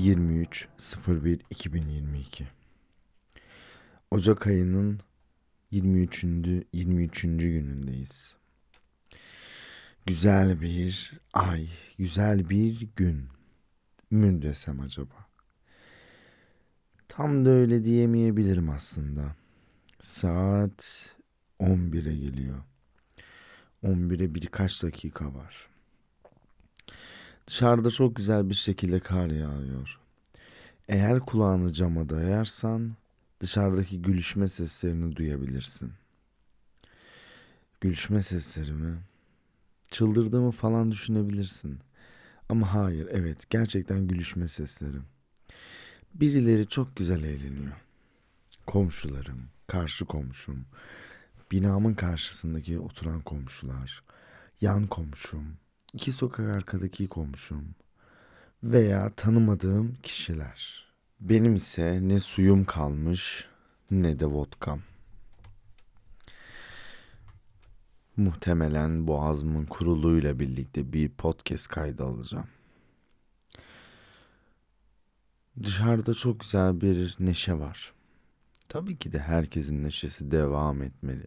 23 01 2022 Ocak ayının 23. 23. günündeyiz. Güzel bir ay, güzel bir gün mü desem acaba? Tam da öyle diyemeyebilirim aslında. Saat 11'e geliyor. 11'e birkaç dakika var. Dışarıda çok güzel bir şekilde kar yağıyor. Eğer kulağını cama dayarsan dışarıdaki gülüşme seslerini duyabilirsin. Gülüşme seslerimi, çıldırdığımı falan düşünebilirsin. Ama hayır, evet gerçekten gülüşme sesleri. Birileri çok güzel eğleniyor. Komşularım, karşı komşum, binamın karşısındaki oturan komşular, yan komşum, iki sokak arkadaki komşum veya tanımadığım kişiler. Benim ise ne suyum kalmış ne de vodkam. Muhtemelen boğazımın kuruluğuyla birlikte bir podcast kaydı alacağım. Dışarıda çok güzel bir neşe var. Tabii ki de herkesin neşesi devam etmeli.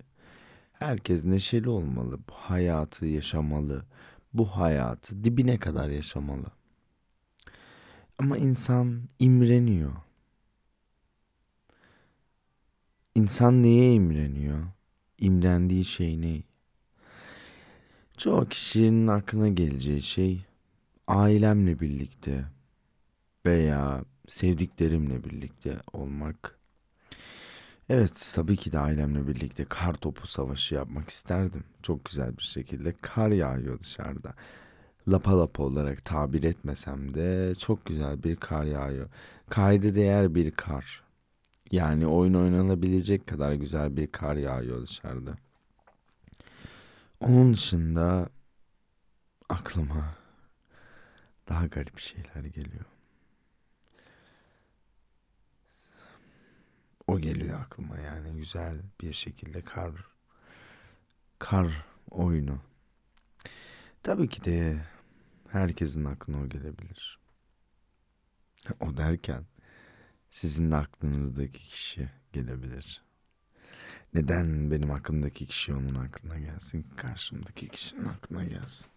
Herkes neşeli olmalı, bu hayatı yaşamalı, bu hayatı dibine kadar yaşamalı. Ama insan imreniyor. İnsan neye imreniyor? İmrendiği şey ne? Çoğu kişinin aklına geleceği şey ailemle birlikte veya sevdiklerimle birlikte olmak. Evet tabii ki de ailemle birlikte kar topu savaşı yapmak isterdim. Çok güzel bir şekilde kar yağıyor dışarıda. Lapa lapa olarak tabir etmesem de çok güzel bir kar yağıyor. Kaydı değer bir kar. Yani oyun oynanabilecek kadar güzel bir kar yağıyor dışarıda. Onun dışında aklıma daha garip şeyler geliyor. O geliyor aklıma yani güzel bir şekilde kar kar oyunu. Tabii ki de herkesin aklına o gelebilir. O derken sizin aklınızdaki kişi gelebilir. Neden benim aklımdaki kişi onun aklına gelsin, karşımdaki kişinin aklına gelsin?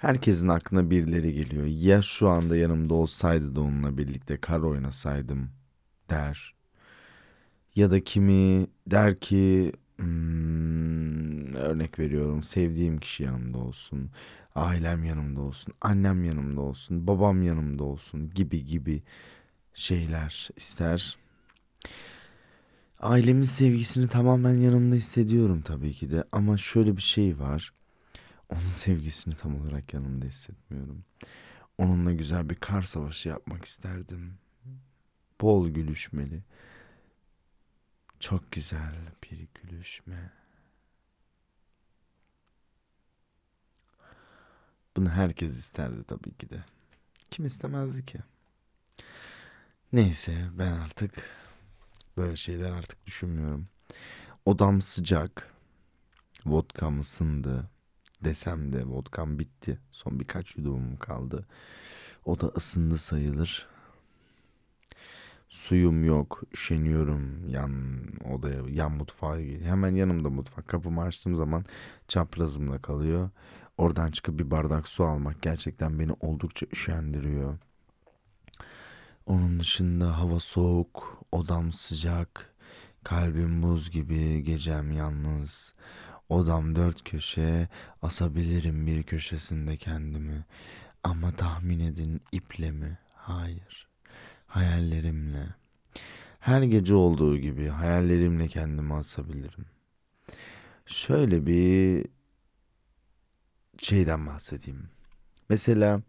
Herkesin aklına birileri geliyor. Ya şu anda yanımda olsaydı da onunla birlikte kar oynasaydım der. Ya da kimi der ki hmm, örnek veriyorum sevdiğim kişi yanımda olsun. Ailem yanımda olsun. Annem yanımda olsun. Babam yanımda olsun gibi gibi şeyler ister. Ailemin sevgisini tamamen yanımda hissediyorum tabii ki de ama şöyle bir şey var. Onun sevgisini tam olarak yanımda hissetmiyorum. Onunla güzel bir kar savaşı yapmak isterdim. Bol gülüşmeli. Çok güzel bir gülüşme. Bunu herkes isterdi tabii ki de. Kim istemezdi ki? Neyse ben artık böyle şeyler artık düşünmüyorum. Odam sıcak. Vodkam ısındı desem de vodkam bitti. Son birkaç yudumum kaldı. O da ısındı sayılır. Suyum yok, üşeniyorum yan odaya, yan mutfağa. Hemen yanımda mutfak. Kapımı açtığım zaman çaprazımda kalıyor. Oradan çıkıp bir bardak su almak gerçekten beni oldukça üşendiriyor. Onun dışında hava soğuk, odam sıcak, kalbim buz gibi, gecem yalnız. Odam dört köşe, asabilirim bir köşesinde kendimi. Ama tahmin edin iple mi? Hayır. Hayallerimle. Her gece olduğu gibi hayallerimle kendimi asabilirim. Şöyle bir şeyden bahsedeyim. Mesela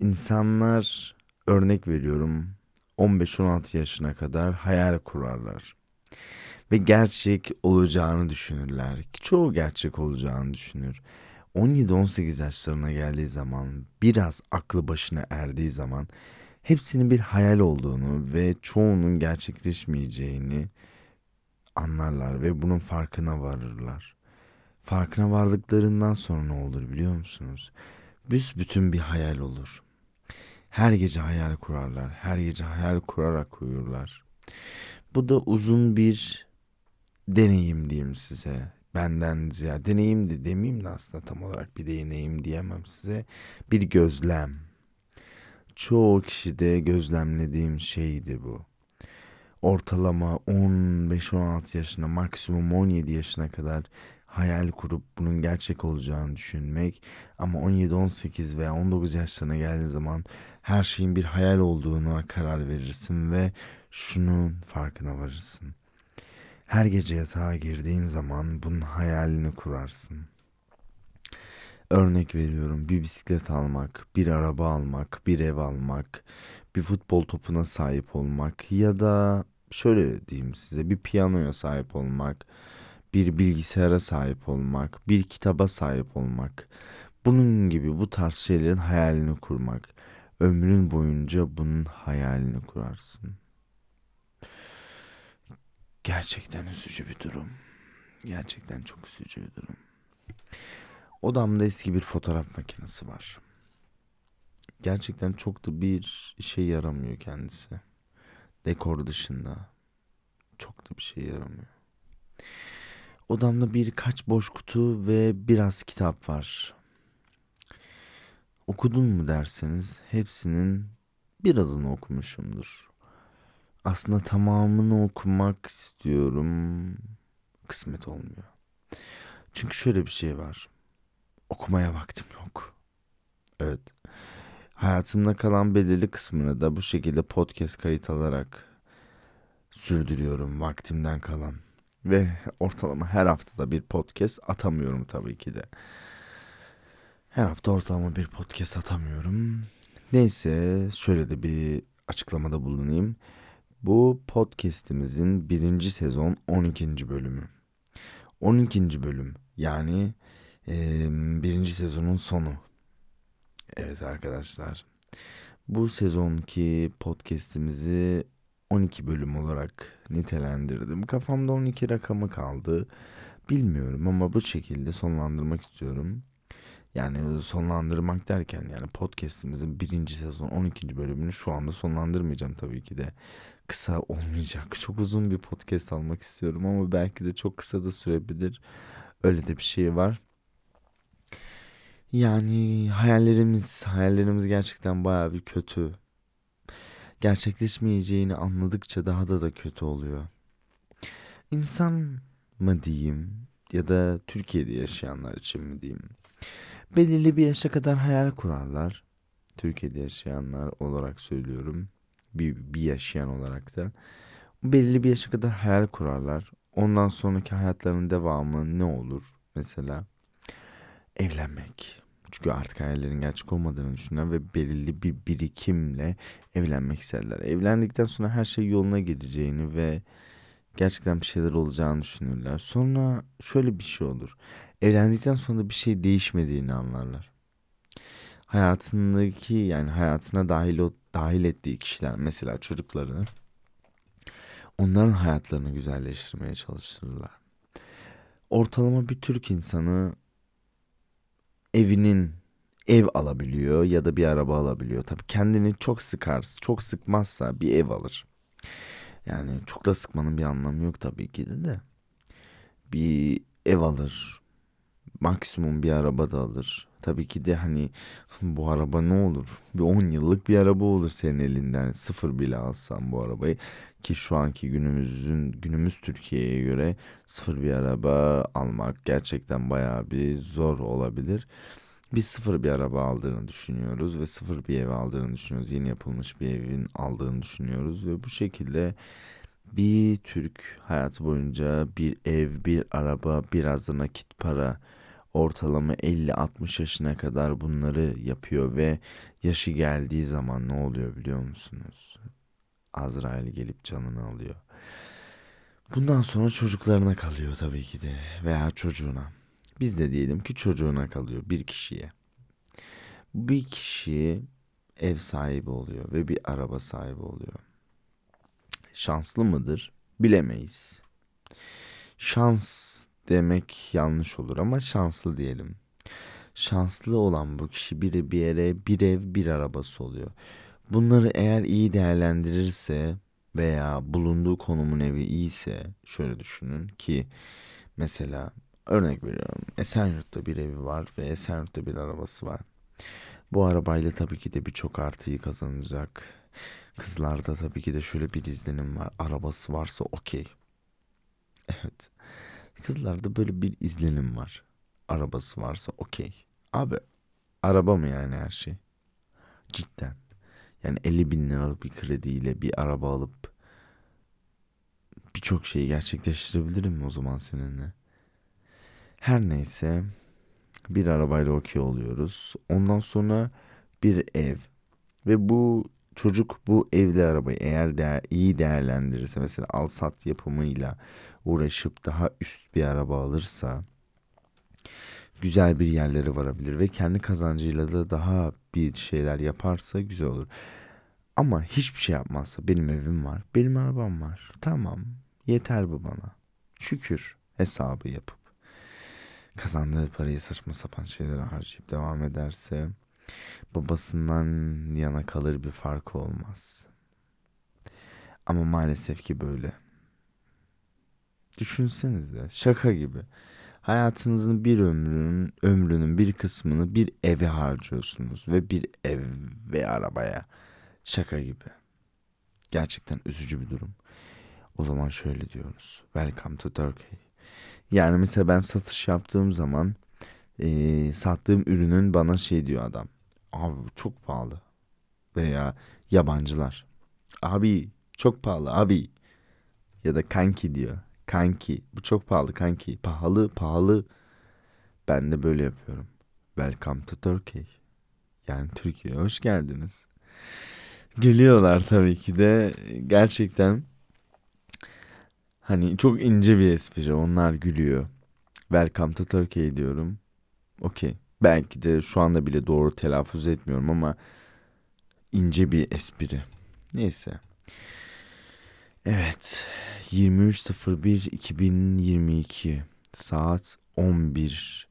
insanlar örnek veriyorum 15-16 yaşına kadar hayal kurarlar ve gerçek olacağını düşünürler. Çoğu gerçek olacağını düşünür. 17-18 yaşlarına geldiği zaman biraz aklı başına erdiği zaman hepsinin bir hayal olduğunu ve çoğunun gerçekleşmeyeceğini anlarlar ve bunun farkına varırlar. Farkına vardıklarından sonra ne olur biliyor musunuz? Büsbütün bir hayal olur. Her gece hayal kurarlar. Her gece hayal kurarak uyurlar. Bu da uzun bir deneyim diyeyim size. Benden ziyade deneyim de demeyeyim de aslında tam olarak bir deneyim diyemem size. Bir gözlem. Çoğu kişide gözlemlediğim şeydi bu. Ortalama 15-16 yaşına maksimum 17 yaşına kadar hayal kurup bunun gerçek olacağını düşünmek ama 17, 18 veya 19 yaşlarına geldiği zaman her şeyin bir hayal olduğuna karar verirsin ve şunun farkına varırsın. Her gece yatağa girdiğin zaman bunun hayalini kurarsın. Örnek veriyorum bir bisiklet almak, bir araba almak, bir ev almak, bir futbol topuna sahip olmak ya da şöyle diyeyim size bir piyanoya sahip olmak, bir bilgisayara sahip olmak, bir kitaba sahip olmak. Bunun gibi bu tarz şeylerin hayalini kurmak. Ömrün boyunca bunun hayalini kurarsın. Gerçekten üzücü bir durum. Gerçekten çok üzücü bir durum. Odamda eski bir fotoğraf makinesi var. Gerçekten çok da bir işe yaramıyor kendisi. Dekor dışında. Çok da bir şey yaramıyor. Odamda birkaç boş kutu ve biraz kitap var. Okudun mu derseniz hepsinin birazını okumuşumdur. Aslında tamamını okumak istiyorum. Kısmet olmuyor. Çünkü şöyle bir şey var. Okumaya vaktim yok. Evet. Hayatımda kalan belirli kısmını da bu şekilde podcast kayıt alarak sürdürüyorum vaktimden kalan. Ve ortalama her haftada bir podcast atamıyorum tabii ki de. Her hafta ortalama bir podcast atamıyorum. Neyse şöyle de bir açıklamada bulunayım. Bu podcast'imizin birinci sezon 12. bölümü. 12. bölüm yani e, birinci sezonun sonu. Evet arkadaşlar. Bu sezonki podcast'imizi 12 bölüm olarak nitelendirdim. Kafamda 12 rakamı kaldı. Bilmiyorum ama bu şekilde sonlandırmak istiyorum. Yani sonlandırmak derken yani podcast'imizin birinci sezon 12. bölümünü şu anda sonlandırmayacağım tabii ki de. Kısa olmayacak. Çok uzun bir podcast almak istiyorum ama belki de çok kısa da sürebilir. Öyle de bir şey var. Yani hayallerimiz, hayallerimiz gerçekten baya bir kötü. Gerçekleşmeyeceğini anladıkça daha da da kötü oluyor. İnsan mı diyeyim ya da Türkiye'de yaşayanlar için mi diyeyim? Belirli bir yaşa kadar hayal kurarlar. Türkiye'de yaşayanlar olarak söylüyorum. Bir, bir yaşayan olarak da. Belirli bir yaşa kadar hayal kurarlar. Ondan sonraki hayatlarının devamı ne olur? Mesela evlenmek. Çünkü artık hayallerin gerçek olmadığını düşünen ve belirli bir birikimle evlenmek isterler. Evlendikten sonra her şey yoluna gideceğini ve gerçekten bir şeyler olacağını düşünürler. Sonra şöyle bir şey olur. Evlendikten sonra bir şey değişmediğini anlarlar. Hayatındaki yani hayatına dahil o dahil ettiği kişiler mesela çocuklarını onların hayatlarını güzelleştirmeye çalışırlar. Ortalama bir Türk insanı evinin ev alabiliyor ya da bir araba alabiliyor. Tabii kendini çok sıkar, çok sıkmazsa bir ev alır. Yani çok da sıkmanın bir anlamı yok tabii ki de de. Bir ev alır. Maksimum bir araba da alır. Tabii ki de hani bu araba ne olur? Bir 10 yıllık bir araba olur senin elinden. Sıfır bile alsan bu arabayı. Ki şu anki günümüzün günümüz Türkiye'ye göre sıfır bir araba almak gerçekten bayağı bir zor olabilir. Biz sıfır bir araba aldığını düşünüyoruz ve sıfır bir ev aldığını düşünüyoruz. Yeni yapılmış bir evin aldığını düşünüyoruz ve bu şekilde bir Türk hayatı boyunca bir ev, bir araba, biraz da nakit para ortalama 50-60 yaşına kadar bunları yapıyor ve yaşı geldiği zaman ne oluyor biliyor musunuz? Azrail gelip canını alıyor. Bundan sonra çocuklarına kalıyor tabii ki de veya çocuğuna. Biz de diyelim ki çocuğuna kalıyor bir kişiye. Bir kişi ev sahibi oluyor ve bir araba sahibi oluyor. Şanslı mıdır? Bilemeyiz. Şans demek yanlış olur ama şanslı diyelim. şanslı olan bu kişi bir, bir yere bir ev bir arabası oluyor. Bunları eğer iyi değerlendirirse veya bulunduğu konumun evi iyiyse şöyle düşünün ki mesela örnek veriyorum Esenyurt'ta bir evi var ve Esenyurt'ta bir arabası var. Bu arabayla tabii ki de birçok artıyı kazanacak. Kızlarda tabii ki de şöyle bir izlenim var. Arabası varsa okey. Evet. Kızlarda böyle bir izlenim var. Arabası varsa okey. Abi araba mı yani her şey? Cidden. Yani 50 bin liralık bir krediyle bir araba alıp birçok şeyi gerçekleştirebilirim mi o zaman seninle? Her neyse bir arabayla okey oluyoruz. Ondan sonra bir ev ve bu çocuk bu evli arabayı eğer değer, iyi değerlendirirse mesela al sat yapımıyla uğraşıp daha üst bir araba alırsa güzel bir yerlere varabilir ve kendi kazancıyla da daha bir şeyler yaparsa güzel olur. Ama hiçbir şey yapmazsa benim evim var, benim arabam var. Tamam, yeter bu bana. Şükür hesabı yapıp kazandığı parayı saçma sapan şeylere harcayıp devam ederse babasından yana kalır bir fark olmaz. Ama maalesef ki böyle. Düşünsenize şaka gibi. Hayatınızın bir ömrünün ömrünün bir kısmını bir eve harcıyorsunuz ve bir ev ve arabaya. Şaka gibi. Gerçekten üzücü bir durum. O zaman şöyle diyoruz. Welcome to Turkey. Yani mesela ben satış yaptığım zaman e, sattığım ürünün bana şey diyor adam. Abi çok pahalı. Veya yabancılar. Abi çok pahalı abi. Ya da kanki diyor. Kanki bu çok pahalı kanki. Pahalı pahalı. Ben de böyle yapıyorum. Welcome to Turkey. Yani Türkiye'ye hoş geldiniz. Gülüyorlar tabii ki de. Gerçekten hani çok ince bir espri. Onlar gülüyor. Welcome to Turkey diyorum. Okey. Belki de şu anda bile doğru telaffuz etmiyorum ama ince bir espri. Neyse. Evet. 23.01.2022 saat 11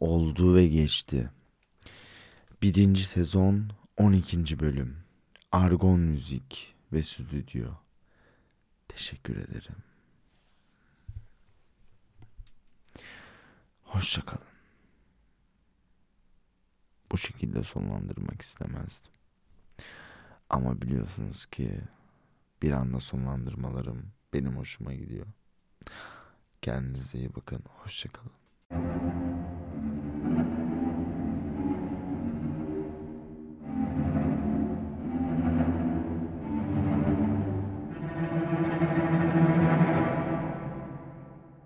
oldu ve geçti. Birinci sezon 12. bölüm. Argon Müzik ve Stüdyo. Teşekkür ederim. Hoşçakalın. Bu şekilde sonlandırmak istemezdim. Ama biliyorsunuz ki bir anda sonlandırmalarım benim hoşuma gidiyor. Kendinize iyi bakın. Hoşçakalın.